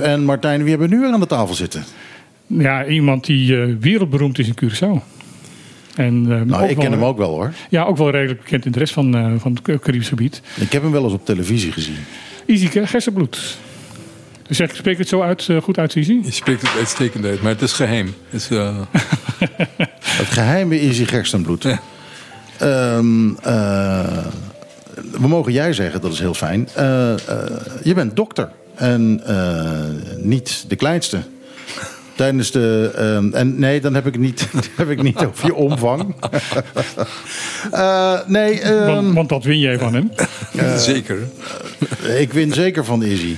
En Martijn, wie hebben we nu weer aan de tafel zitten? Ja, iemand die eh, wereldberoemd is in Curaçao. En, eh, Nou, ik wel- ken hem ook wel hoor. Ja, ook wel redelijk bekend in de rest van, eh, van het Caribisch gebied. Ik heb hem wel eens op televisie gezien. Isike Gessenbloed. Zeg, spreek ik het zo uit, eh, goed uit, Isi? Je spreekt het uitstekend uit, maar het is geheim. Het is, eh, Het geheime is je gerstenbloed. Ja. Ehm, eh, we mogen jij zeggen, dat is heel fijn. Eh, eh, je bent dokter en eh, niet de kleinste. Tijdens de. ehm, en nee, dan heb ik het niet, heb ik niet over je omvang. Eh, nee, ehm, Want, want dat win jij van hem. zeker. ik win zeker van Izzy.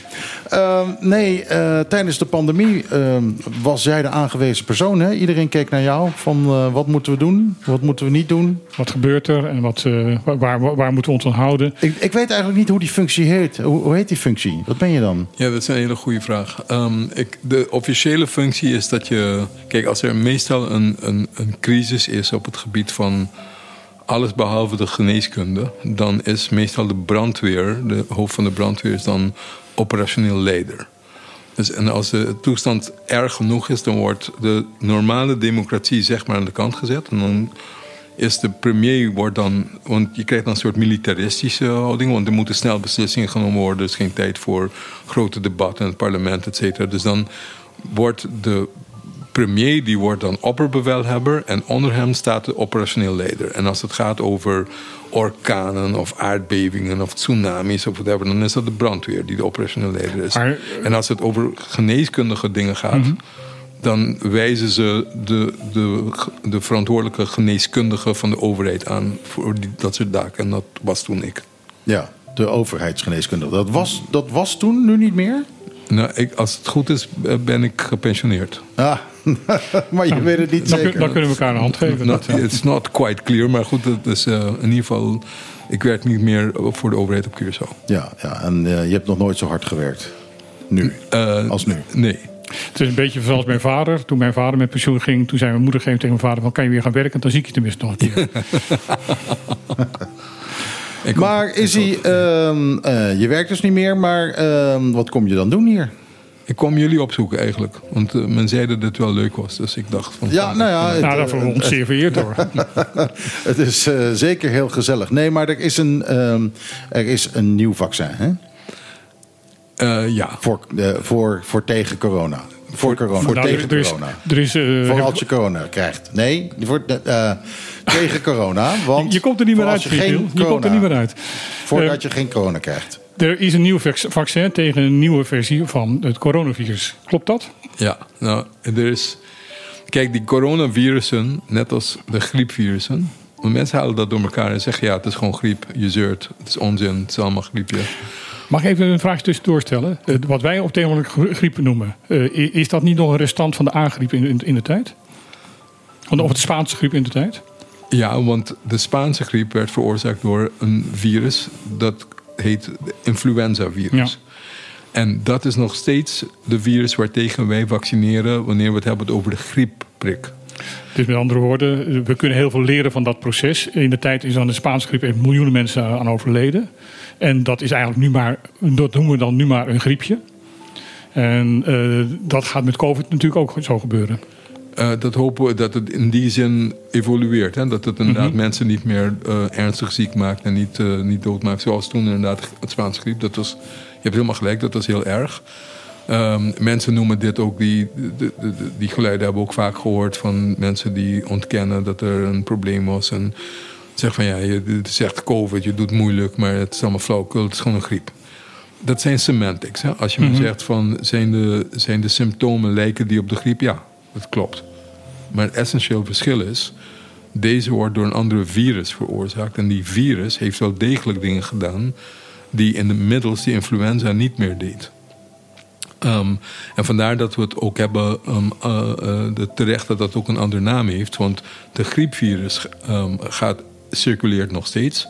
Ehm, nee, eh, tijdens de pandemie ehm, was jij de aangewezen persoon. Hè? Iedereen keek naar jou van eh, wat moeten we doen, wat moeten we niet doen. Wat gebeurt er en wat, eh, waar, waar, waar moeten we ons aan houden? Ik, ik weet eigenlijk niet hoe die functie heet. Hoe, hoe heet die functie? Wat ben je dan? Ja, dat is een hele goede vraag. Ehm, ik, de officiële functie is dat je. Kijk, als er meestal een, een, een crisis is op het gebied van alles behalve de geneeskunde, dan is meestal de brandweer, de hoofd van de brandweer, is dan operationeel leider. Dus, en als de toestand erg genoeg is, dan wordt de normale democratie zeg maar aan de kant gezet. En dan is de premier wordt dan, want je krijgt dan een soort militaristische houding, want er moeten snel beslissingen genomen worden. Er is geen tijd voor grote debatten in het parlement, et cetera. Dus dan wordt de premier, die wordt dan opperbevelhebber en onder hem staat de operationeel leider. En als het gaat over orkanen of aardbevingen of tsunamis of whatever, dan is dat de brandweer die de operationeel leider is. Maar- en als het over geneeskundige dingen gaat, dan wijzen ze de, de, de verantwoordelijke geneeskundige van de overheid aan voor die, dat soort taken. En dat was toen ik. Ja, de overheidsgeneeskundige. Dat was, dat was toen, nu niet meer? Nou, ik, als het goed is, eh, ben ik gepensioneerd. Ah, maar je weet het niet Dan, kun- zeker. dan kunnen we elkaar een hand geven. Not, it's not quite clear, maar goed, het is eh, in ieder geval. Ik werk niet meer voor de overheid op Curaçao. Ja, ja en eh, je hebt nog nooit zo hard gewerkt. Nu, Eh, als nu. Nee. Het is een beetje zoals mijn vader. Toen mijn vader met pensioen ging, toen zei mijn moeder tegen mijn vader: van, Kan je weer gaan werken? Dan zie ik je tenminste nog een keer. Ik Maar is hij, ehm, eh, je werkt dus niet meer, maar ehm, wat kom je dan doen hier? Ik kwam jullie opzoeken eigenlijk. Want eh, men zei dat het wel leuk was. Dus ik dacht van... Ja, nou ja, het, nou, eh, ons zeer vereerd door. het is eh, zeker heel gezellig. Nee, maar er is een, ehm, er is een nieuw vaccin hè? Eh, ja. Voor, eh, voor, voor tegen corona. Voor corona. Nou, tegen er, er is, corona. er is, eh, Voor als je corona krijgt. Nee, voor, eh, tegen corona. Want je komt er niet meer uit, je geen. Je komt er niet meer uit. Voordat je geen corona krijgt. Er is een nieuw vac- vaccin tegen een nieuwe versie van het coronavirus. Klopt dat? Ja, nou, er is... Kijk, die coronavirussen, net als de griepvirussen... Mensen halen dat door elkaar en zeggen... ja, het is gewoon griep, je zeurt. Het is onzin, het is allemaal griepje. Mag ik even een vraag tussendoor stellen? Eh, wat wij op tegenwoordig gr- griep noemen. eh, is dat niet nog een restant van de aangriep in, in, in de tijd? Of de Spaanse griep in de tijd? Ja, want de Spaanse griep werd veroorzaakt door een virus... dat heet influenza-virus. Ja. En dat is nog steeds de virus waartegen wij vaccineren... wanneer we het hebben over de griepprik. Dus met andere woorden, we kunnen heel veel leren van dat proces. In de tijd is aan de Spaanse griep miljoenen mensen aan overleden. En dat is eigenlijk nu maar, dat noemen we dan nu maar een griepje. En eh, dat gaat met COVID natuurlijk ook zo gebeuren. Eh, dat hopen we dat het in die zin evolueert. Hè? Dat het inderdaad Mhm. mensen niet meer eh, ernstig ziek maakt en niet, eh, niet doodmaakt. Zoals toen inderdaad het Spaanse griep. Dat was, je hebt helemaal gelijk, dat was heel erg. Ehm, mensen noemen dit ook, die, de- die geluiden hebben we ook vaak gehoord van mensen die ontkennen dat er een probleem was. En zeggen van ja, je, echt COVID, je doet moeilijk, maar het is allemaal flauwekul, het is gewoon een griep. Dat zijn semantics. Hè? Als je me zegt van zijn de, zijn de symptomen lijken die op de griep, ja, dat klopt. Maar het essentieel verschil is, deze wordt door een andere virus veroorzaakt. En die virus heeft wel degelijk dingen gedaan die in de middels die influenza niet meer deed. Ehm, en vandaar dat we het ook hebben, eh, de, terecht dat dat ook een andere naam heeft. Want de griepvirus ehm, gaat, circuleert nog steeds.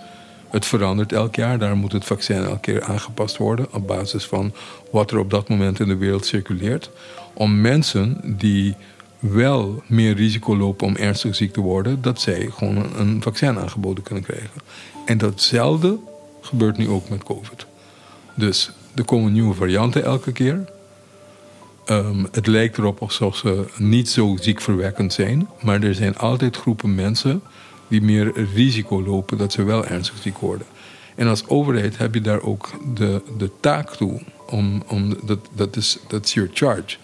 Het verandert elk jaar. Daar moet het vaccin elke keer aangepast worden. Op basis van wat er op dat moment in de wereld circuleert. Om mensen die wel meer risico lopen om ernstig ziek te worden, dat zij gewoon een, vaccin aangeboden kunnen krijgen. En datzelfde gebeurt nu ook met COVID. Dus er komen nieuwe varianten elke keer. ehm, het lijkt erop alsof ze niet zo ziekverwekkend zijn. Maar er zijn altijd groepen mensen die meer risico lopen dat ze wel ernstig ziek worden. En als overheid heb je daar ook de, de taak toe. Om, om, dat, is, is your charge.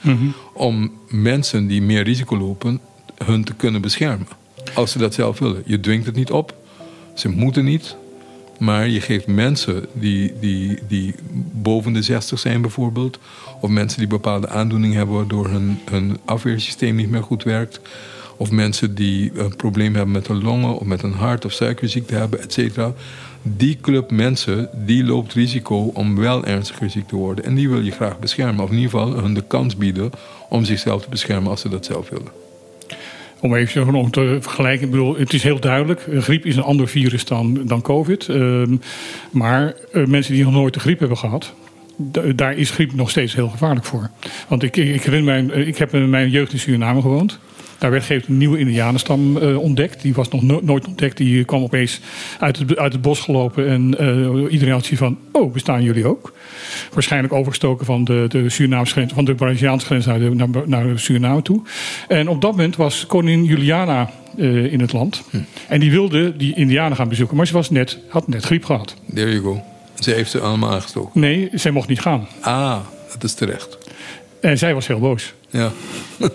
Om mensen die meer risico lopen, hun te kunnen beschermen. Als ze dat zelf willen. Je dwingt het niet op. Ze moeten niet. Maar je geeft mensen die, die, die boven de 60 zijn bijvoorbeeld... of mensen die bepaalde aandoeningen hebben... waardoor hun, hun afweersysteem niet meer goed werkt... of mensen die een probleem hebben met de longen... of met een hart- of suikerziekte hebben, et cetera... die club mensen die loopt risico om wel ernstiger ziek te worden. En die wil je graag beschermen. Of in ieder geval hun de kans bieden om zichzelf te beschermen als ze dat zelf willen. Om even gewoon te vergelijken. Ik bedoel, het is heel duidelijk. Griep is een ander virus dan, dan COVID. Ehm, maar uh, mensen die nog nooit de griep hebben gehad... daar is griep nog steeds heel gevaarlijk voor. Want ik, ik, herinner mij, ik heb in mijn jeugd in Suriname gewoond. Daar werd gegeven een nieuwe Indianenstam uh, ontdekt. Die was nog no nooit ontdekt. Die kwam opeens uit het, uit het bos gelopen. En uh, iedereen had zoiets van: Oh, bestaan jullie ook? Waarschijnlijk overgestoken van de, de Surinaamse grens, van de Braziliaanse grens naar, de, naar, naar Suriname toe. En op dat moment was koningin Juliana uh, in het land. Hm. En die wilde die Indianen gaan bezoeken. Maar ze was net, had net griep gehad. There you go. Ze heeft ze allemaal aangestoken. Nee, zij mocht niet gaan. Ah, dat is terecht. En zij was heel boos. Ja.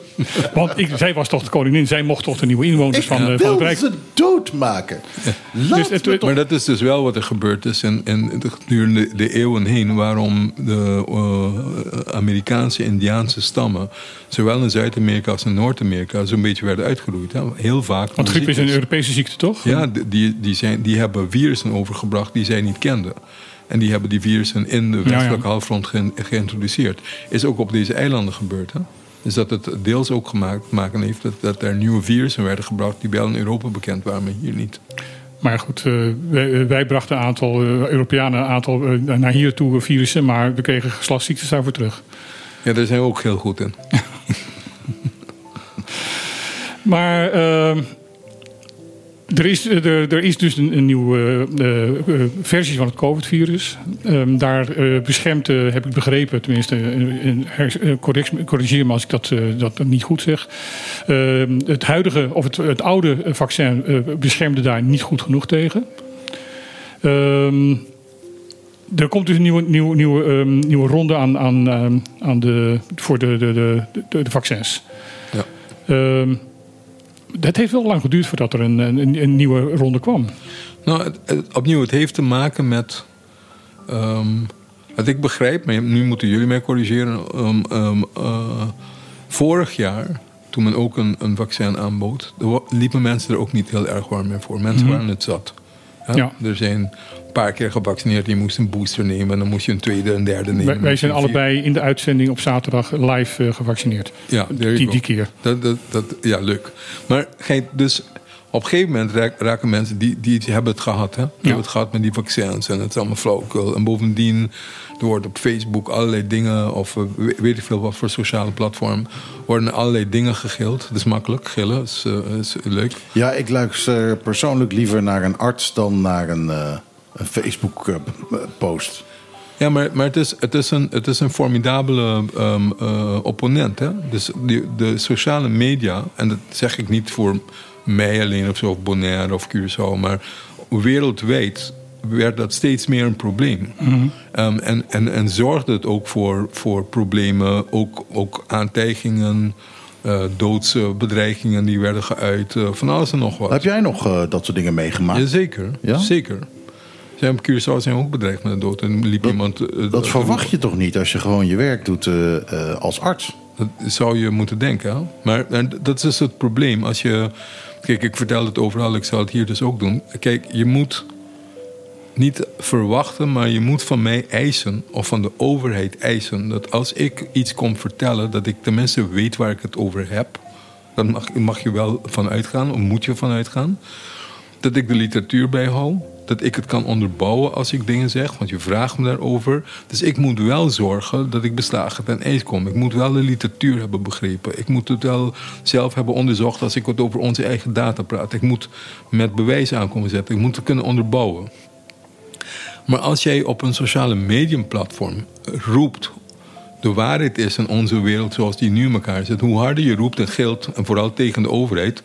Want ik, zij was toch de koningin, zij mocht toch de nieuwe inwoners ik van, wil van het Rijk. ze doodmaken. Laat Dus het- Maar dat is dus wel wat er gebeurd is en, en gedurende de eeuwen heen... waarom de eh, Amerikaanse Indiaanse stammen... zowel in Zuid-Amerika als in Noord-Amerika... zo'n beetje werden uitgeroeid. Hè? Heel vaak. Want griep is een Europese ziekte, toch? Ja, die, die, zijn, die hebben virussen overgebracht die zij niet kenden. En die hebben die virussen in de westelijke ja. halfrond ge- geïntroduceerd. Is ook op deze eilanden gebeurd. Hè? Dus dat het deels ook gemaakt te maken heeft dat, dat er nieuwe virussen werden gebracht die wel in Europa bekend waren, maar hier niet. Maar goed, eh, wij, wij brachten een aantal eh, Europeanen een aantal eh, naar hier toe virussen, maar we kregen geslachtsziektes daarvoor terug. Ja, daar zijn we ook heel goed in. Maar eh, er, is, er, er is dus een, een nieuwe eh, eh, versie van het COVID-virus. Ehm, daar eh, beschermt, eh, heb ik begrepen, tenminste, eh, eh, eh, corrigeer me als ik dat, eh, dat niet goed zeg. Ehm, het huidige, of het, het oude vaccin eh, beschermde daar niet goed genoeg tegen. Ehm, er komt dus een nieuwe, nieuwe, nieuwe, nieuwe ronde aan, aan, aan de, voor de, de, de, de, de vaccins. Ja. Het heeft wel lang geduurd voordat er een, een, een nieuwe ronde kwam. Nou, het- het- opnieuw, het heeft te maken met. ehm, wat ik begrijp, maar nu moeten jullie mij corrigeren. ehm, ehm, eh, vorig jaar, toen men ook een, een vaccin aanbood, liepen mensen er ook niet heel erg warm mee voor. Mensen waren het zat. Hè? Ja. Er zijn een paar keer gevaccineerd, je moest een booster nemen, en dan moest je een tweede en derde nemen. Wij, wij zijn allebei in de uitzending op zaterdag live eh, gevaccineerd. Ja, Die, die keer. Dat, dat, dat, ja, leuk. Maar kijk, dus op een gegeven moment raak- raken mensen die, die hebben het gehad. Hè? Die hebben het gehad met die vaccins en het is allemaal flauwekul. En bovendien, er wordt op Facebook allerlei dingen, of eh, we- weet ik veel wat voor sociale platform, worden allerlei dingen gegild. Dat is makkelijk, gillen, is, eh, is leuk. Ja, ik luister persoonlijk liever naar een arts dan naar een, eh, een Facebook-post. Ja, maar, maar het, is, het, is een, het is een formidabele ehm, eh, opponent. Hè? Dus die, de sociale media, en dat zeg ik niet voor mij alleen of zo, of Bonaire of Curaçao, maar wereldwijd werd dat steeds meer een probleem. Ehm, en, en, en zorgde het ook voor, voor problemen, ook, ook aantijgingen, eh doodsbedreigingen die werden geuit, eh, van alles en nog wat. Heb jij nog eh, dat soort dingen meegemaakt? Jazeker, Ja? zeker. Zijn op Curaçao zijn we ook bedreigd met de dood. En liep iemand... eh, Dat verwacht je toch niet als je gewoon je werk doet als arts? Dat zou je moeten denken. hè? Maar en dat is dus het probleem. Als je, kijk, ik vertel het overal, ik zal het hier dus ook doen. Kijk, je moet niet verwachten, maar je moet van mij eisen, of van de overheid eisen, dat als ik iets kom vertellen, dat ik tenminste weet waar ik het over heb. Daar mag, mag je wel van uitgaan, of moet je van uitgaan. Dat ik de literatuur bijhoud. Dat ik het kan onderbouwen als ik dingen zeg, want je vraagt me daarover. Dus ik moet wel zorgen dat ik beslagen ten ijs kom. Ik moet wel de literatuur hebben begrepen. Ik moet het wel zelf hebben onderzocht als ik wat over onze eigen data praat. Ik moet met bewijs aankomen zetten. Ik moet het kunnen onderbouwen. Maar als jij op een sociale mediumplatform roept de waarheid is in onze wereld zoals die nu in elkaar zit. Hoe harder je roept en gilt, en vooral tegen de overheid,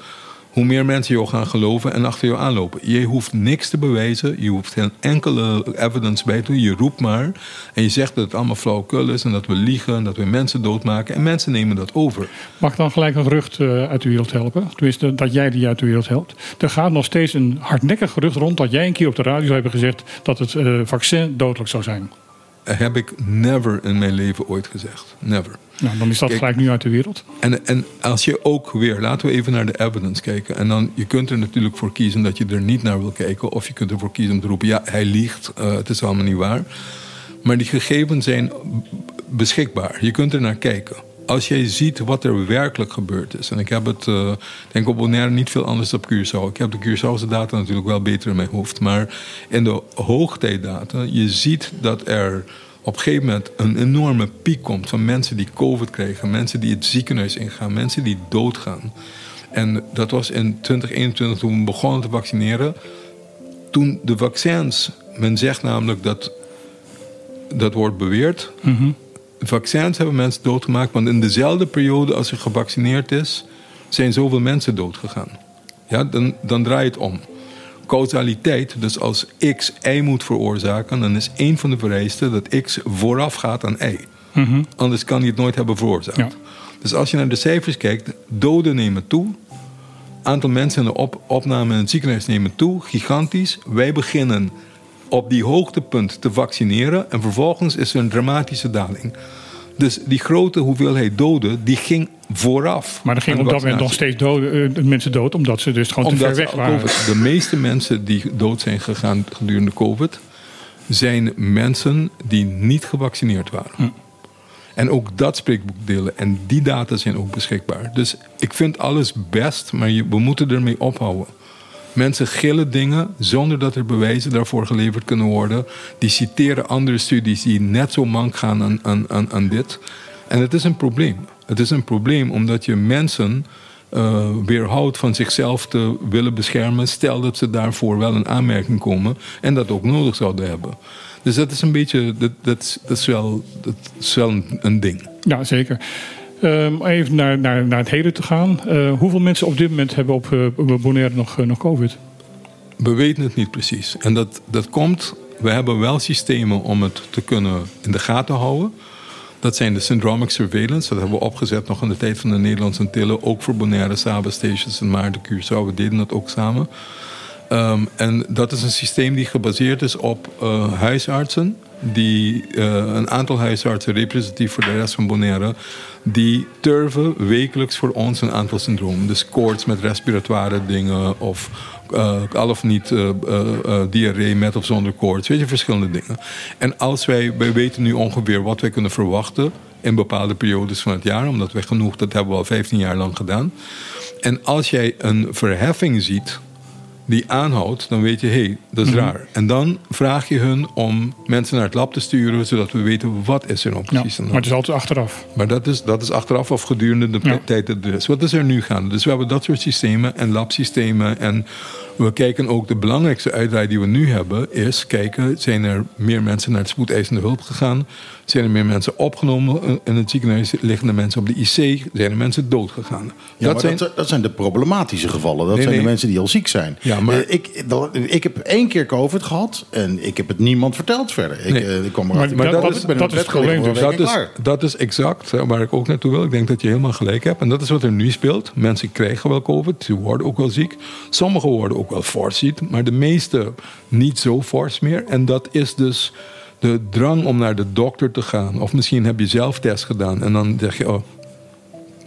hoe meer mensen jou gaan geloven en achter jou aanlopen. Je hoeft niks te bewijzen, je hoeft geen enkele evidence bij te doen. Je roept maar en je zegt dat het allemaal flauwekul is en dat we liegen en dat we mensen doodmaken. En mensen nemen dat over. Mag ik dan gelijk een gerucht uh, uit de wereld helpen? Tenminste, dat jij die uit de wereld helpt. Er gaat nog steeds een hardnekkig gerucht rond dat jij een keer op de radio zou hebben gezegd dat het uh, vaccin dodelijk zou zijn. Heb ik never in mijn leven ooit gezegd. Never. Nou, dan is dat gelijk nu uit de wereld. En, en als je ook weer, laten we even naar de evidence kijken. En dan, je kunt er natuurlijk voor kiezen dat je er niet naar wil kijken. Of je kunt ervoor kiezen om te roepen, ja, hij liegt, uh, het is allemaal niet waar. Maar die gegevens zijn beschikbaar. Je kunt er naar kijken. Als jij ziet wat er werkelijk gebeurd is. En ik heb het, uh, denk op Bonaire niet veel anders op Curaçao. Ik heb de Curaçaose data natuurlijk wel beter in mijn hoofd. Maar in de hoogtijddata, je ziet dat er op een gegeven moment een enorme piek komt van mensen die COVID krijgen, mensen die het ziekenhuis ingaan, mensen die doodgaan. En dat was in 2021 toen we begonnen te vaccineren. Toen de vaccins, men zegt namelijk dat dat wordt beweerd. Mm Vaccins hebben mensen doodgemaakt, want in dezelfde periode als er gevaccineerd is, zijn zoveel mensen doodgegaan. Ja, dan, dan draai je het om causaliteit, dus als x y moet veroorzaken, dan is één van de vereisten dat x vooraf gaat aan y. Mhm. Anders kan hij het nooit hebben veroorzaakt. Ja. Dus als je naar de cijfers kijkt, doden nemen toe. Aantal mensen in de op opname in het ziekenhuis nemen toe, gigantisch. Wij beginnen op die hoogtepunt te vaccineren en vervolgens is er een dramatische daling. Dus die grote hoeveelheid doden, die ging vooraf. Maar er gingen op dat moment nog steeds doden, uh, mensen dood, omdat ze dus gewoon omdat te ver weg waren. COVID, de meeste mensen die dood zijn gegaan gedurende COVID, zijn mensen die niet gevaccineerd waren. Hm. En ook dat spreekboek delen. En die data zijn ook beschikbaar. Dus ik vind alles best, maar je, we moeten ermee ophouden. Mensen gillen dingen zonder dat er bewijzen daarvoor geleverd kunnen worden. Die citeren andere studies die net zo mank gaan aan, aan, aan, aan dit. En het is een probleem. Het is een probleem omdat je mensen uh, weerhoudt van zichzelf te willen beschermen. Stel dat ze daarvoor wel een aanmerking komen en dat ook nodig zouden hebben. Dus dat is een beetje, dat, dat, dat is wel, dat is wel een, een ding. Ja, zeker. Um, even naar, naar, naar het heden te gaan. Uh, hoeveel mensen op dit moment hebben op, uh, op Bonaire nog, nog COVID? We weten het niet precies. En dat, dat komt, we hebben wel systemen om het te kunnen in de gaten houden. Dat zijn de syndromic surveillance. Dat hebben we opgezet nog in de tijd van de Nederlandse Antillen. Ook voor Bonaire, Saba Stations en Maarten, Curaçao. We deden dat ook samen. Um, en dat is een systeem die gebaseerd is op uh, huisartsen. Die, uh, een aantal huisartsen, representatief voor de rest van Bonaire, die turven wekelijks voor ons een aantal syndromen. Dus koorts met respiratoire dingen of uh, al of niet uh, diarree met of zonder koorts. Weet je, verschillende dingen. En als wij, wij weten nu ongeveer wat wij kunnen verwachten in bepaalde periodes van het jaar, omdat wij genoeg, dat hebben we al 15 jaar lang gedaan. En als jij een verheffing ziet die aanhoudt, dan weet je, hé, hey, dat is Mhm. raar. En dan vraag je hun om mensen naar het lab te sturen, zodat we weten wat is er nou Ja, precies aan de maar het is altijd achteraf. maar dat is, dat is achteraf of gedurende de Ja. tijd dat er is. Wat is er nu gaande? Dus we hebben dat soort systemen en labsystemen. En we kijken ook, de belangrijkste uitdraai die we nu hebben... is kijken, zijn er meer mensen naar de spoedeisende hulp gegaan? Zijn er meer mensen opgenomen in het ziekenhuis? Liggen er mensen op de IC? Zijn er mensen dood gegaan? Ja, dat maar zijn, dat, dat zijn de problematische gevallen. Dat Nee, zijn nee. de mensen die al ziek zijn. Ja, maar- Eh, ik, ik heb één keer COVID gehad en ik heb het niemand verteld verder. Ik, Nee. eh, ik kwam Maar erachter. dat- in is- dat is het probleem een dat, is, dat is exact hè, waar ik ook naartoe wil. Ik denk dat je helemaal gelijk hebt. En dat is wat er nu speelt. Mensen krijgen wel COVID, ze worden ook wel ziek. Sommigen worden ook wel fors ziek, maar de meeste niet zo fors meer. En dat is dus de drang om naar de dokter te gaan. Of misschien heb je zelf test gedaan en dan zeg je... Oh,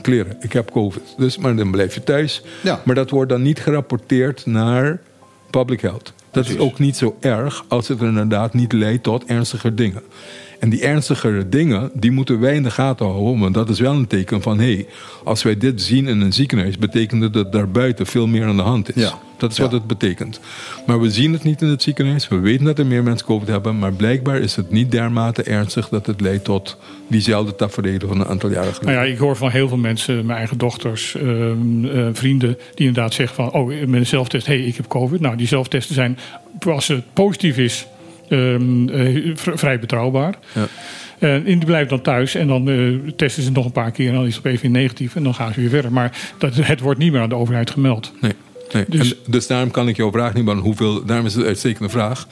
kleren, ik heb COVID. Dus, maar dan blijf je thuis. Ja. Maar dat wordt dan niet gerapporteerd naar public health. Dat is ook niet zo erg als het inderdaad niet leidt tot ernstiger dingen. En die ernstigere dingen, die moeten wij in de gaten houden. Want dat is wel een teken van, hé, hey, als wij dit zien in een ziekenhuis... betekent het dat daarbuiten veel meer aan de hand is. Ja. Dat is Ja. wat het betekent. Maar we zien het niet in het ziekenhuis. We weten dat er meer mensen COVID hebben. Maar blijkbaar is het niet dermate ernstig... dat het leidt tot diezelfde tafereelen van een aantal jaren geleden. Nou ja, ik hoor van heel veel mensen, mijn eigen dochters, ehm, eh, vrienden, die inderdaad zeggen van, oh, met een zelftest, hé, hey, ik heb COVID. Nou, die zelftesten zijn, als het positief is, ehm, eh, vrij betrouwbaar. Ja. En die blijft dan thuis en dan uh, testen ze nog een paar keer en dan is het op even negatief en dan gaan ze weer verder. Maar dat, het wordt niet meer aan de overheid gemeld. Nee, nee. Dus, dus daarom kan ik jouw vraag niet beantwoorden. Hoeveel, daarom is het een uitstekende vraag.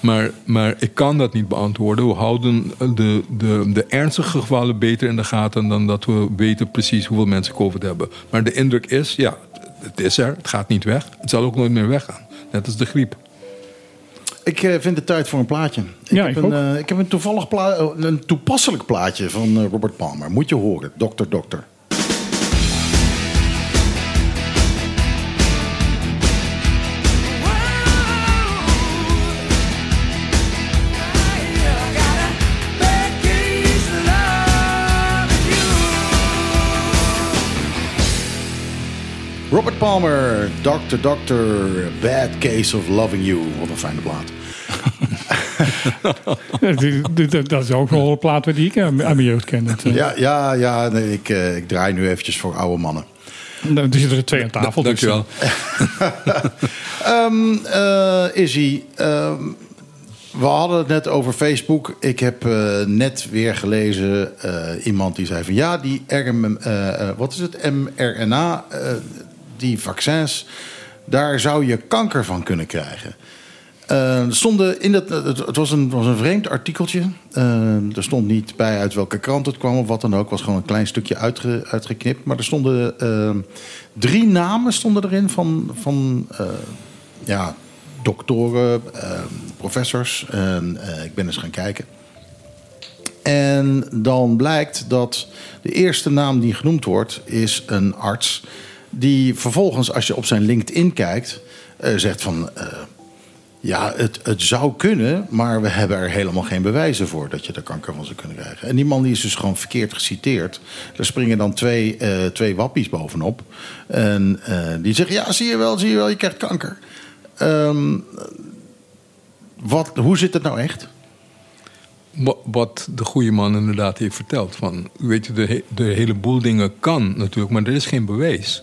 Maar, maar ik kan dat niet beantwoorden. We houden de, de, de ernstige gevallen beter in de gaten dan dat we weten precies hoeveel mensen COVID hebben. Maar de indruk is, ja, het is er, het gaat niet weg. Het zal ook nooit meer weggaan. Net als de griep. Ik uh, vind het tijd voor een plaatje. Ik, ja, heb, ik, een, uh, ik heb een, toevallig pla een toepasselijk plaatje van Robert Palmer. Moet je horen, dokter, dokter. Robert Palmer, Dr. Doctor, Bad Case of Loving You. Wat een fijne plaat. dat is ook wel een plaat die ik aan mijn jeugd ken. Eh. Ja, ja, ja nee, ik, eh, ik draai nu eventjes voor oude mannen. Nou, er zitten er twee aan tafel. Dankjewel. um, uh, Izzy, um, we hadden het net over Facebook. Ik heb uh, net weer gelezen uh, iemand die zei van ja, die RM, uh, wat is het, mRNA, die vaccins, daar zou je kanker van kunnen krijgen. Uh, stonden in dat, het, was, een, was een vreemd artikeltje. Uh, er stond niet bij uit welke krant het kwam of wat dan ook. Het was gewoon een klein stukje uitge, uitgeknipt. Maar er stonden uh, drie namen stonden erin van, van ja, doktoren, professors. ik ben eens gaan kijken. En dan blijkt dat de eerste naam die genoemd wordt, is een arts die vervolgens, als je op zijn LinkedIn kijkt, uh, zegt van. Uh, ja, het, het zou kunnen, maar we hebben er helemaal geen bewijzen voor dat je er kanker van zou kunnen krijgen. En die man die is dus gewoon verkeerd geciteerd. Daar springen dan twee, uh, twee wappies bovenop. En die zeggen: Ja, zie je wel, zie je wel, je krijgt kanker. Um, wat, hoe zit het nou echt? wat de goede man inderdaad heeft verteld. Van, weet je, de, de hele boel dingen kan natuurlijk, maar er is geen bewijs.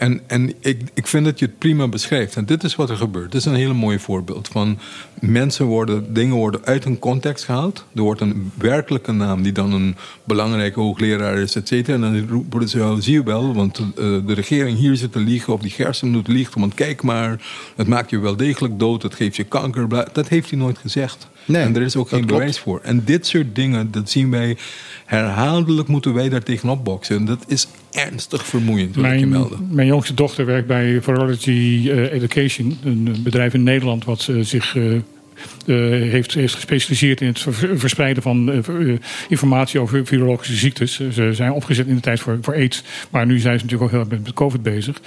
En, en ik, ik vind dat je het prima beschrijft. En dit is wat er gebeurt. Dit is een hele mooi voorbeeld van mensen worden, dingen worden uit hun context gehaald. Er wordt een werkelijke naam die dan een belangrijke hoogleraar is, et cetera. En dan worden ze, zie je wel, want uh, de regering hier zit te liegen of die doet liegt. Want kijk maar, het maakt je wel degelijk dood, het geeft je kanker. Dat heeft hij nooit gezegd. Nee, en er is ook geen bewijs voor. En dit soort dingen, dat zien wij herhaaldelijk moeten wij daar tegenop boksen. En dat is ernstig vermoeiend, wil mijn, ik je melden. Mijn jongste dochter werkt bij Virology uh, Education, een bedrijf in Nederland wat uh, zich heeft, gespecialiseerd in het verspreiden van informatie over virologische ziektes. Ze zijn opgezet in de tijd voor, AIDS, maar nu zijn ze natuurlijk ook heel erg met COVID bezig.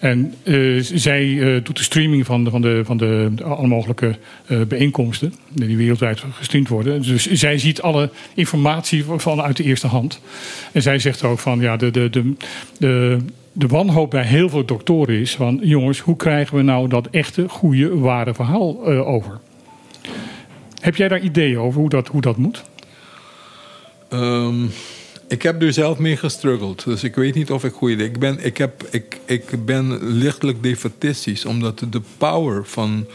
En zij doet de streaming van de, van de, van de, alle mogelijke bijeenkomsten die wereldwijd gestreamd worden. Dus zij ziet alle informatie vanuit de eerste hand. En zij zegt ook van ja, de, de, de, de, de wanhoop bij heel veel doktoren is van jongens, hoe krijgen we nou dat echte, goede, ware verhaal over? Heb jij daar ideeën over hoe dat, hoe dat moet? Um ik heb er zelf mee gestruggeld. Dus ik weet niet of ik goed ik ben. Ik, heb, ik, ik ben lichtelijk defatistisch. Omdat de power van,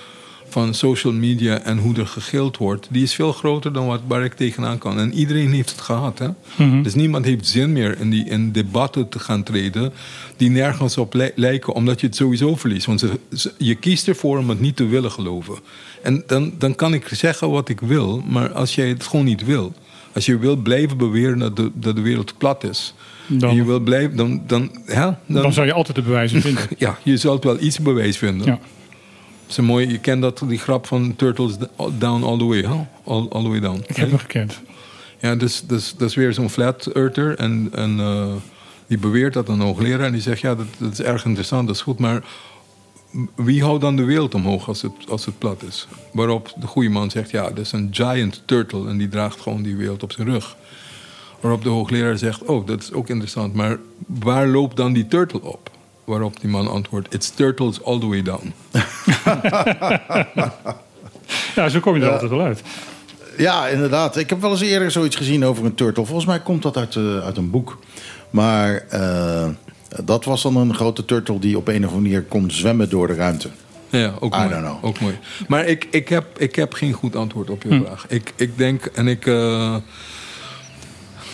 van social media en hoe er gegild wordt... die is veel groter dan wat, waar ik tegenaan kan. En iedereen heeft het gehad. Hè? Mhm. Dus niemand heeft zin meer in, die, in debatten te gaan treden... die nergens op lijken, omdat je het sowieso verliest. Want je kiest ervoor om het niet te willen geloven. En dan, dan kan ik zeggen wat ik wil. Maar als jij het gewoon niet wil als je wil blijven beweren dat de, dat de wereld plat is. Dan, en je wil blijven, dan, dan, ja, dan, dan zou je altijd de bewijzen vinden. ja, je zult wel iets bewijs vinden. Ja. Is mooi, je kent dat, die grap van Turtles Down All the Way, huh? all, all the way down. Ik heb hem gekend. Ja, dus, dus, dat is weer zo'n flat earther. En, en uh, die beweert dat een hoogleraar. En die zegt, ja, dat, dat is erg interessant, dat is goed. Maar wie houdt dan de wereld omhoog als het, als het plat is? Waarop de goede man zegt, ja, dat is een giant turtle en die draagt gewoon die wereld op zijn rug. Waarop de hoogleraar zegt, oh, dat is ook interessant, maar waar loopt dan die turtle op? Waarop die man antwoordt, it's turtles all the way down. ja, zo kom je er altijd wel uit. Ja, inderdaad. Ik heb wel eens eerder zoiets gezien over een turtle. Volgens mij komt dat uit, uh, uit een boek. Maar... Uh, dat was dan een grote turtle die op een of andere manier kon zwemmen door de ruimte. Ja, ook I mooi. don't know. Ook mooi. Maar ik, ik, heb, ik heb geen goed antwoord op je Hm. vraag. Ik, ik denk, en ik. eh,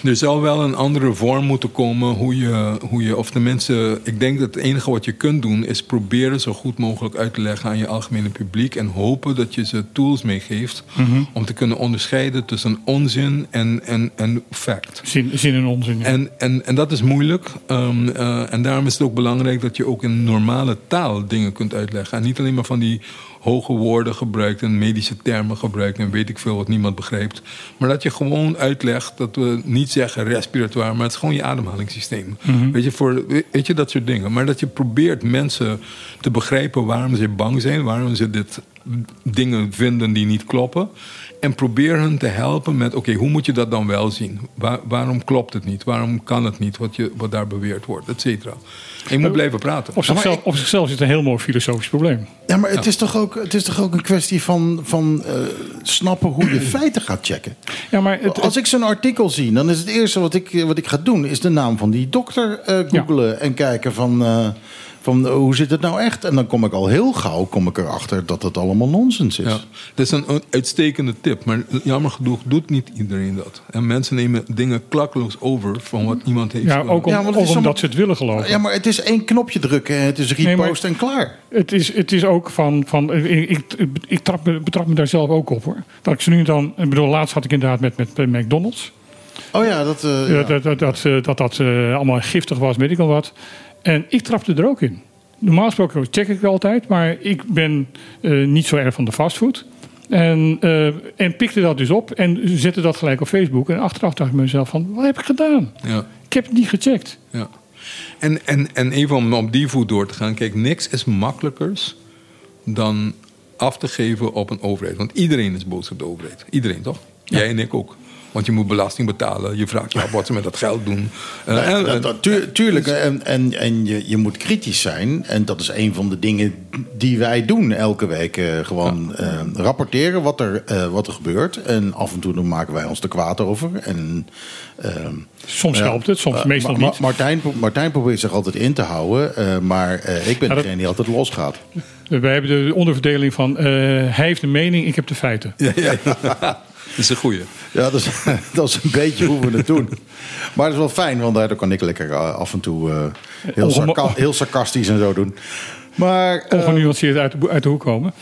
er zou wel een andere vorm moeten komen hoe je, hoe je, of de mensen. Ik denk dat het enige wat je kunt doen is proberen zo goed mogelijk uit te leggen aan je algemene publiek. En hopen dat je ze tools meegeeft Mhm. om te kunnen onderscheiden tussen onzin en, en, en fact. Zin, zin en onzin. ja. En, en, en dat is moeilijk. Ehm, eh, en daarom is het ook belangrijk dat je ook in normale taal dingen kunt uitleggen. En niet alleen maar van die hoge woorden gebruikt en medische termen gebruikt en weet ik veel wat niemand begrijpt. Maar dat je gewoon uitlegt dat we niet zeggen respiratoire, maar het is gewoon je ademhalingssysteem. Weet, je, voor, weet je, dat soort dingen. Maar dat je probeert mensen te begrijpen waarom ze bang zijn, waarom ze dit dingen vinden die niet kloppen. En probeer hen te helpen met, oké, hoe moet je dat dan wel zien? Waar- waarom klopt het niet? Waarom kan het niet wat, je, wat daar beweerd wordt, et cetera. En je moet blijven praten. op, zichzelf, op zichzelf is het een heel mooi filosofisch probleem. Ja, maar het, is toch ook, het is toch ook een kwestie van, van eh, snappen hoe je feiten gaat checken. Ja, maar het, Als ik zo'n artikel zie, dan is het eerste wat ik, wat ik ga doen... is de naam van die dokter eh googelen en kijken van... eh, van eh, hoe zit het nou echt? En dan kom ik al heel gauw kom ik erachter dat het allemaal nonsens is. Ja, dat is een uitstekende tip. Maar jammer genoeg doet niet iedereen dat. En mensen nemen dingen klakkeloos over van wat iemand heeft ja, gedaan. ook, om, Ja, ook omdat ze het willen geloven. Ja, maar het is één knopje drukken en het is repost maar- en klaar. Het is, het is ook van. van ik, ik, ik trap me, betrap me daar zelf ook op hoor. Dat ik ze nu en dan. Ik bedoel, laatst had ik inderdaad met, met, met McDonald's. Oh ja, dat... eh, Ja. ja. Dat dat, dat, eh, dat, dat eh, allemaal giftig was, weet ik al wat. En ik trapte er ook in. Normaal gesproken check ik altijd, maar ik ben eh, niet zo erg van de fastfood. En, eh, en pikte dat dus op en zette dat gelijk op Facebook. En achteraf dacht ik mezelf van, wat heb ik gedaan? Ja, Ik heb het niet gecheckt. ja. En, en, en even om op die voet door te gaan. Kijk, niks is makkelijkers dan af te geven op een overheid. Want iedereen is boos op de overheid. Iedereen, toch? Jij en ik ook. Want je moet belasting betalen. Je vraagt je af wat ze met dat geld doen. Eh, Dat- dat- tuur- tuurlijk, en, en, en je, je moet kritisch zijn. En dat is een van de dingen die wij doen elke week. eh, gewoon eh, rapporteren wat er, eh, wat er gebeurt. En af en toe dan maken wij ons er kwaad over. En, ehm, Soms helpt het, soms eh, meestal Ma- Ma- niet. Martijn, Martijn probeert zich altijd in te houden. eh, maar eh, ik ben Ja, dat- degene die altijd losgaat. Wij hebben de onderverdeling van eh, hij heeft een mening, ik heb de feiten. Ja, ja, is een goeie. Ja, dat is, dat is een beetje hoe we het doen. Maar het is wel fijn, want daardoor kan ik lekker eh, af en toe eh, heel, sarca- heel sarcastisch en zo doen. Maar, eh, Ongenuanceerd uit de, uit de hoek komen.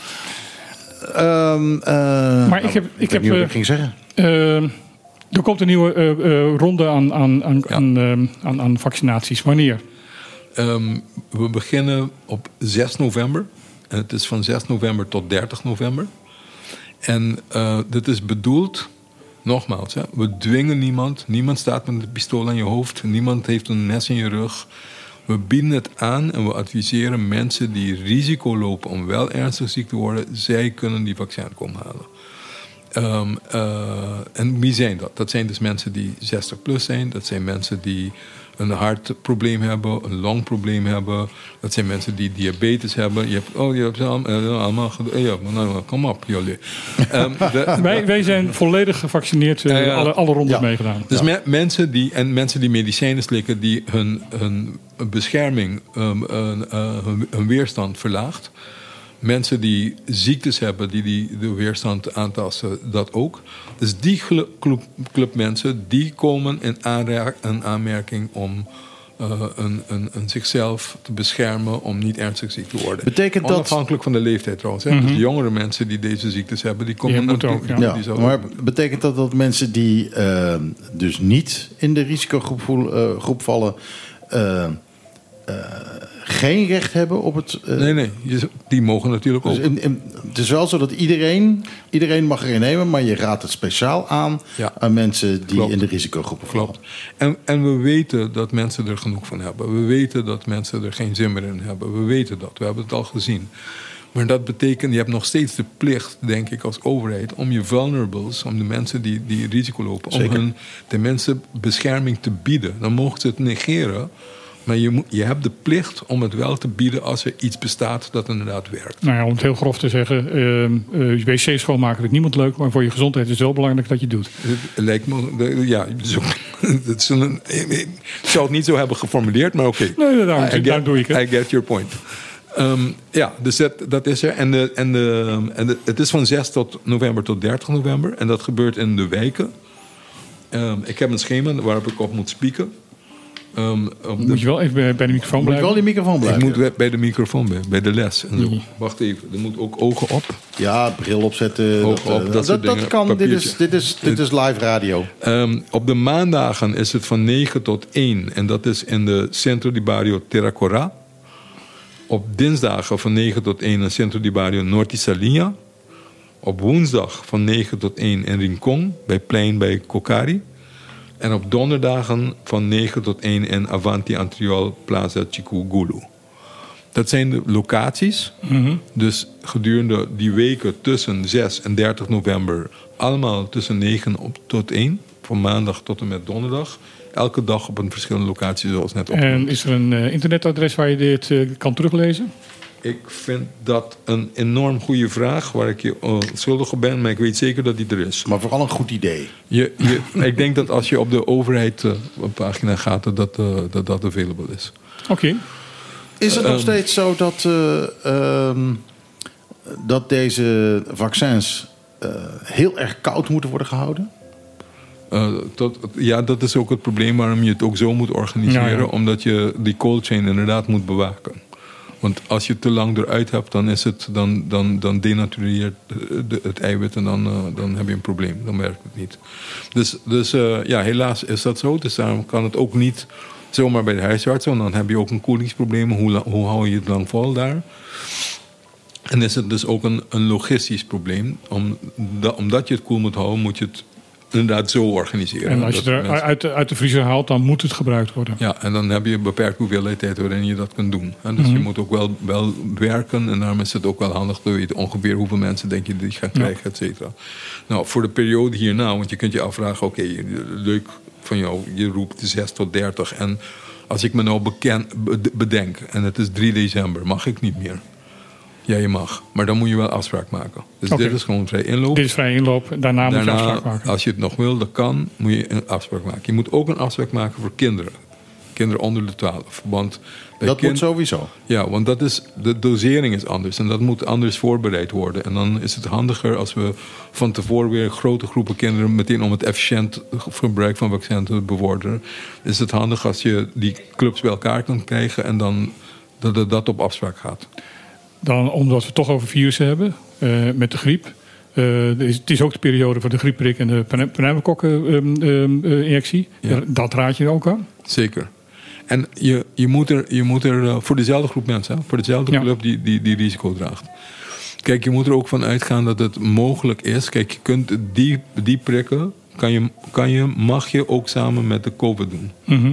ehm, eh, Maar ik heb- ik heb, niet wat ik ging zeggen. Eh, er komt een nieuwe eh, eh, ronde aan, aan, aan, Ja. aan, aan, aan vaccinaties. Wanneer? Ehm, we beginnen op 6 november. En het is van 6 november tot 30 november. En eh, dit is bedoeld, nogmaals, hè, we dwingen niemand. Niemand staat met een pistool aan je hoofd. Niemand heeft een mes in je rug. We bieden het aan en we adviseren mensen die risico lopen om wel ernstig ziek te worden. Zij kunnen die vaccin komen halen. Ehm, eh, en wie zijn dat? Dat zijn dus mensen die 60 plus zijn. Dat zijn mensen die een hartprobleem hebben, een longprobleem hebben. Dat zijn mensen die diabetes hebben. Je hebt, oh, je hebt allemaal, eh, allemaal ged- ja, nou, kom op, jullie. De- Wij, wij zijn volledig gevaccineerd, eh, Ja, ja. Alle, alle rondes Ja. meegedaan. dus me- mensen die, en mensen die medicijnen slikken, die hun, hun bescherming, een, eh, hun, hun weerstand verlaagt. Mensen die ziektes hebben die, die de weerstand aantasten, dat ook. Dus die club, club mensen, die komen in, in aanmerking om eh, een, een, een zichzelf te beschermen om niet ernstig ziek te worden. Betekent dat- Onafhankelijk van de leeftijd trouwens. Hè? Dus jongere mensen die deze ziektes hebben, die komen Die moeten ook, ja. Ja, die zouden maar ook betekent dat dat mensen die eh, dus niet in de risicogroep eh, groep vallen... geen recht hebben op het... eh, Nee, nee, die mogen natuurlijk ook. Dus in, in- het is wel zo dat iedereen, iedereen mag erin nemen, maar je raadt het speciaal aan Ja. aan mensen die Klopt. in de risicogroepen vallen. Klopt. En, en we weten dat mensen er genoeg van hebben. We weten dat mensen er geen zin meer in hebben. We weten dat. We hebben het al gezien. Maar dat betekent, je hebt nog steeds de plicht, denk ik, als overheid... om je vulnerables, om de mensen die, die risico lopen... Zeker. om hun de mensen bescherming te bieden. Dan mogen ze het negeren... Maar je, je hebt de plicht om het wel te bieden als er iets bestaat dat inderdaad werkt. Nou ja, om het heel grof te zeggen, eh, je wc schoonmaken vindt niemand leuk, maar voor je gezondheid is het wel belangrijk dat je het doet. Het lijkt me, ja, zo, het is een, ik zou het niet zo hebben geformuleerd, maar oké. Nee, daarom- I get- doe ik het. I get your point. Ehm, ja, dus dat, dat is er. En, de, en, de, en de, het is van 6 tot november tot 30 november. En dat gebeurt in de wijken. Ehm, ik heb een schema waarop ik op moet spieken. Ehm, de- Moet je wel even bij bij de microfoon Moet je blijven. wel die microfoon ik blijven? moet bij- bij de microfoon bij, bij de les. En zo. Mhm. Wacht even, er moet ook ogen op. Ja, bril opzetten. Oog op, eh, dat dat, kan. Dit is, dit, is, dit is live radio. Ehm, op de maandagen is het van 9 tot 1 en dat is in de Centro di Barrio Terracora. Op dinsdagen van 9 tot 1 in Centro di Barrio Norti Salinha. Op woensdag van 9 tot 1 in Rincon, bij Plein bij Kokari. En op donderdagen van 9 tot 1 in Avanti Antriol Plaza Chikugulu. Dat zijn de locaties. Dus gedurende die weken tussen 6 en 30 november, allemaal tussen 9 op, tot 1, van maandag tot en met donderdag. Elke dag op een verschillende locatie, zoals net opgenoemd. En is er een eh, internetadres waar je dit eh, kan teruglezen? Ik vind dat een enorm goede vraag waar ik je uh, schuldig op ben, maar ik weet zeker dat die er is. Maar vooral een goed idee. Je, je, ik denk dat als je op de overheid eh, pagina gaat, dat dat, eh, dat, dat available is. Oké. Is het nog Ehm. steeds zo dat, eh, ehm, dat deze vaccins eh, heel erg koud moeten worden gehouden? Eh, tot, ja, dat is ook het probleem waarom je het ook zo moet organiseren. Ja, ja. Omdat je die cold chain inderdaad moet bewaken. Want als je het te lang eruit hebt, dan, is het, dan, dan, dan denatureert de- de- het eiwit en dan, eh, dan heb je een probleem. Dan werkt het niet. Dus, dus eh, ja, helaas is dat zo. Dus daarom kan het ook niet zomaar bij de huisarts. Want dan heb je ook een koelingsprobleem. Hoe, hoe hou je het lang vol daar? En is het dus ook een, een logistisch probleem. Om, da- omdat je het koel moet houden, moet je het inderdaad zo organiseren. En als je het er mensen- uit de, uit de vriezer haalt, dan moet het gebruikt worden. ja, en dan heb je een beperkt hoeveelheid tijd waarin je dat kunt doen. En dus Mhm. je moet ook wel, wel werken. En daarom is het ook wel handig te weten ongeveer hoeveel mensen denk je die gaan krijgen, et cetera. Nou, voor de periode hierna, want je kunt je afvragen, oké, leuk van jou, je roept 6 tot 30. En als ik me nou beken, bedenk, en het is 3 december, mag ik niet meer. Ja, je mag. Maar dan moet je wel afspraak maken. Dus dit is gewoon vrij inloop. Dit is vrij inloop. Daarna, moet je afspraak maken. als je het nog wil, dat kan, moet je een afspraak maken. Je moet ook een afspraak maken voor kinderen. Kinderen onder de 12. Want bij Dat kind- moet sowieso. Ja, want dat is, de dosering is anders. En dat moet anders voorbereid worden. En dan is het handiger als we van tevoren weer grote groepen kinderen... meteen om het efficiënt gebruik van vaccins te bevorderen... is het handig als je die clubs bij elkaar kan krijgen... en dan dat het dat op afspraak gaat. Dan, omdat we het toch over virussen hebben, eh, met de griep. Eh, is- het is ook de periode voor de griepprik en de pneumokokkeninjectie. Ja. Dat raad je ook aan. Zeker. En je, je moet er, je moet er eh, voor dezelfde groep mensen, hè, voor dezelfde Ja. club die, die, die risico draagt. Kijk, je moet er ook van uitgaan dat het mogelijk is. Kijk, je kunt die, die prikken, kan je, kan je, mag je ook samen met de COVID doen. Mhm.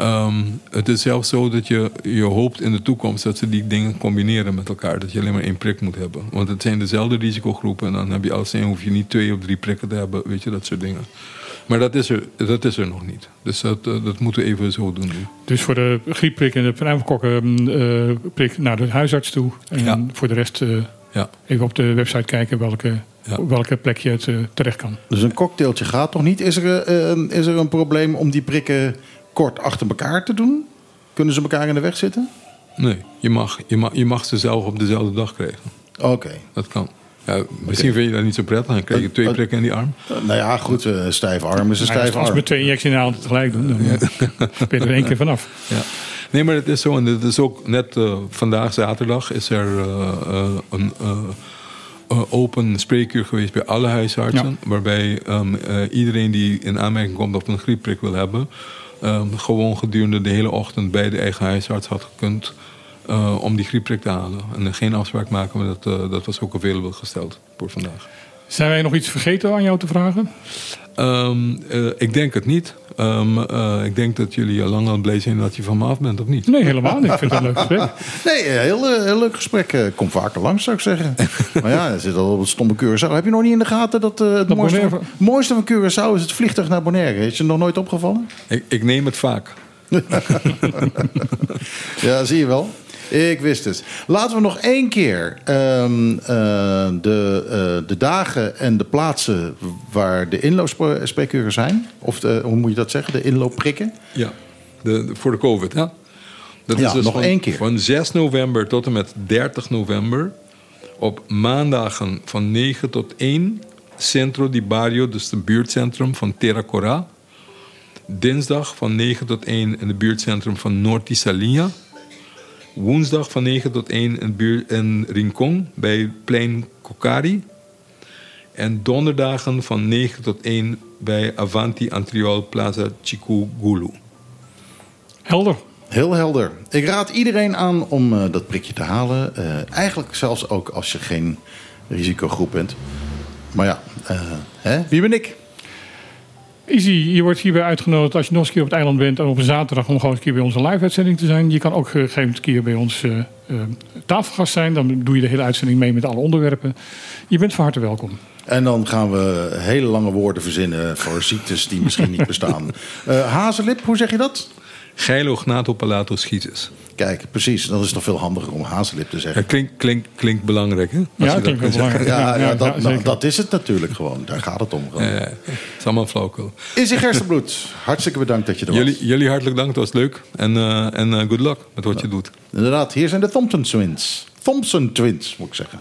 Ehm, het is zelfs zo dat je, je hoopt in de toekomst dat ze die dingen combineren met elkaar. Dat je alleen maar één prik moet hebben. Want het zijn dezelfde risicogroepen. En dan heb je alles in, hoef je niet twee of drie prikken te hebben. Weet je, dat soort dingen. Maar dat is er, dat is er nog niet. Dus dat, eh, dat moeten we even zo doen. nu. Dus voor de griepprik en de pneumokokkenprik naar de huisarts toe. En Ja. voor de rest eh, Ja. even op de website kijken welke, Ja. op welke plek je het eh, terecht kan. Dus een cocktailtje gaat nog niet. Is er, eh, een- is er een probleem om die prikken kort achter elkaar te doen? Kunnen ze elkaar in de weg zitten? Nee, je mag, je, mag, je mag ze zelf op dezelfde dag krijgen. Oké. Dat kan. Ja, misschien vind je dat niet zo prettig. Dan krijg je twee Eh, prikken in die arm. Eh, nou ja, goed. eh stijve arm is een ja, stijve als arm. we twee injecties in de hand tegelijk doen, dan eh, ben je er één keer vanaf. Ja. Nee, maar het is zo. En het is ook net eh, vandaag, zaterdag, is er eh, eh, een eh, eh, open spreekuur geweest bij alle huisartsen. Waarbij ehm, eh, iedereen die in aanmerking komt of een griepprik wil hebben, ehm, gewoon gedurende de hele ochtend bij de eigen huisarts had gekund. eh, om die griepprik te halen. En geen afspraak maken, maar dat, eh, dat was ook available gesteld voor vandaag. Zijn wij nog iets vergeten aan jou te vragen? Ehm, eh, ik denk het niet. Ehm, eh, ik denk dat jullie al lang al blij zijn dat je van me af bent, of niet? Nee, helemaal niet. Ik vind het een leuk gesprek. Nee, eh, heel, eh, heel leuk gesprek. Eh, Kom vaker langs, zou ik zeggen. maar ja, er zit al op het stomme Curaçao. Heb je nog niet in de gaten dat eh, het Dat mooiste, van, mooiste van Curaçao is het vliegtuig naar Bonaire? Is je nog nooit opgevallen? Ik, ik neem het vaak. Ja, zie je wel. Ik wist het. Laten we nog één keer ehm, eh, de, eh, de dagen en de plaatsen waar de inloopspreekuren zijn. Of de, hoe moet je dat zeggen? De inloopprikken. Ja, de, de- voor de COVID, hè? Dat Ja, is dus nog van, één keer. Van 6 november tot en met 30 november. Op maandagen van 9 tot 1. Centro di Barrio, dus het buurtcentrum van Terra Cora. Dinsdag van 9 tot 1 in het buurtcentrum van Norti Salinha. Woensdag van 9 tot 1 in, buurt, in Rincon bij Plein Kokari. En donderdagen van 9 tot 1 bij Avanti Antriol Plaza Chikugulu. Helder. Heel helder. Ik raad iedereen aan om eh, dat prikje te halen. Eh, eigenlijk zelfs ook als je geen risicogroep bent. Maar ja, eh, hè? wie ben ik? Easy, je wordt hierbij uitgenodigd als je nog eens een keer op het eiland bent en op een zaterdag om gewoon een keer bij onze live-uitzending te zijn. Je kan ook eh, geen keer bij ons eh, eh, tafelgast zijn. Dan doe je de hele uitzending mee met alle onderwerpen. Je bent van harte welkom. En dan gaan we hele lange woorden verzinnen voor ziektes die misschien niet bestaan. Hazelip, hoe zeg je dat? Geilo Gnato Palato Schieters. Kijk, precies. Dat is toch veel handiger om hazelip te Ja, zeggen. klinkt klink, klink belangrijk, hè? Als Ja, je klinkt belangrijk. Ja, ja, ja, dat, ja, nou, dat is het natuurlijk gewoon. Daar gaat het om. gewoon. Ja, ja. Het is allemaal flauwkul. Is in Gerstenbloed. Hartstikke bedankt dat je er was. Jullie, jullie hartelijk dank, het was leuk. En, eh, en eh, good luck met wat je doet. Inderdaad, hier zijn de Thompson Twins. Thompson Twins, moet ik zeggen.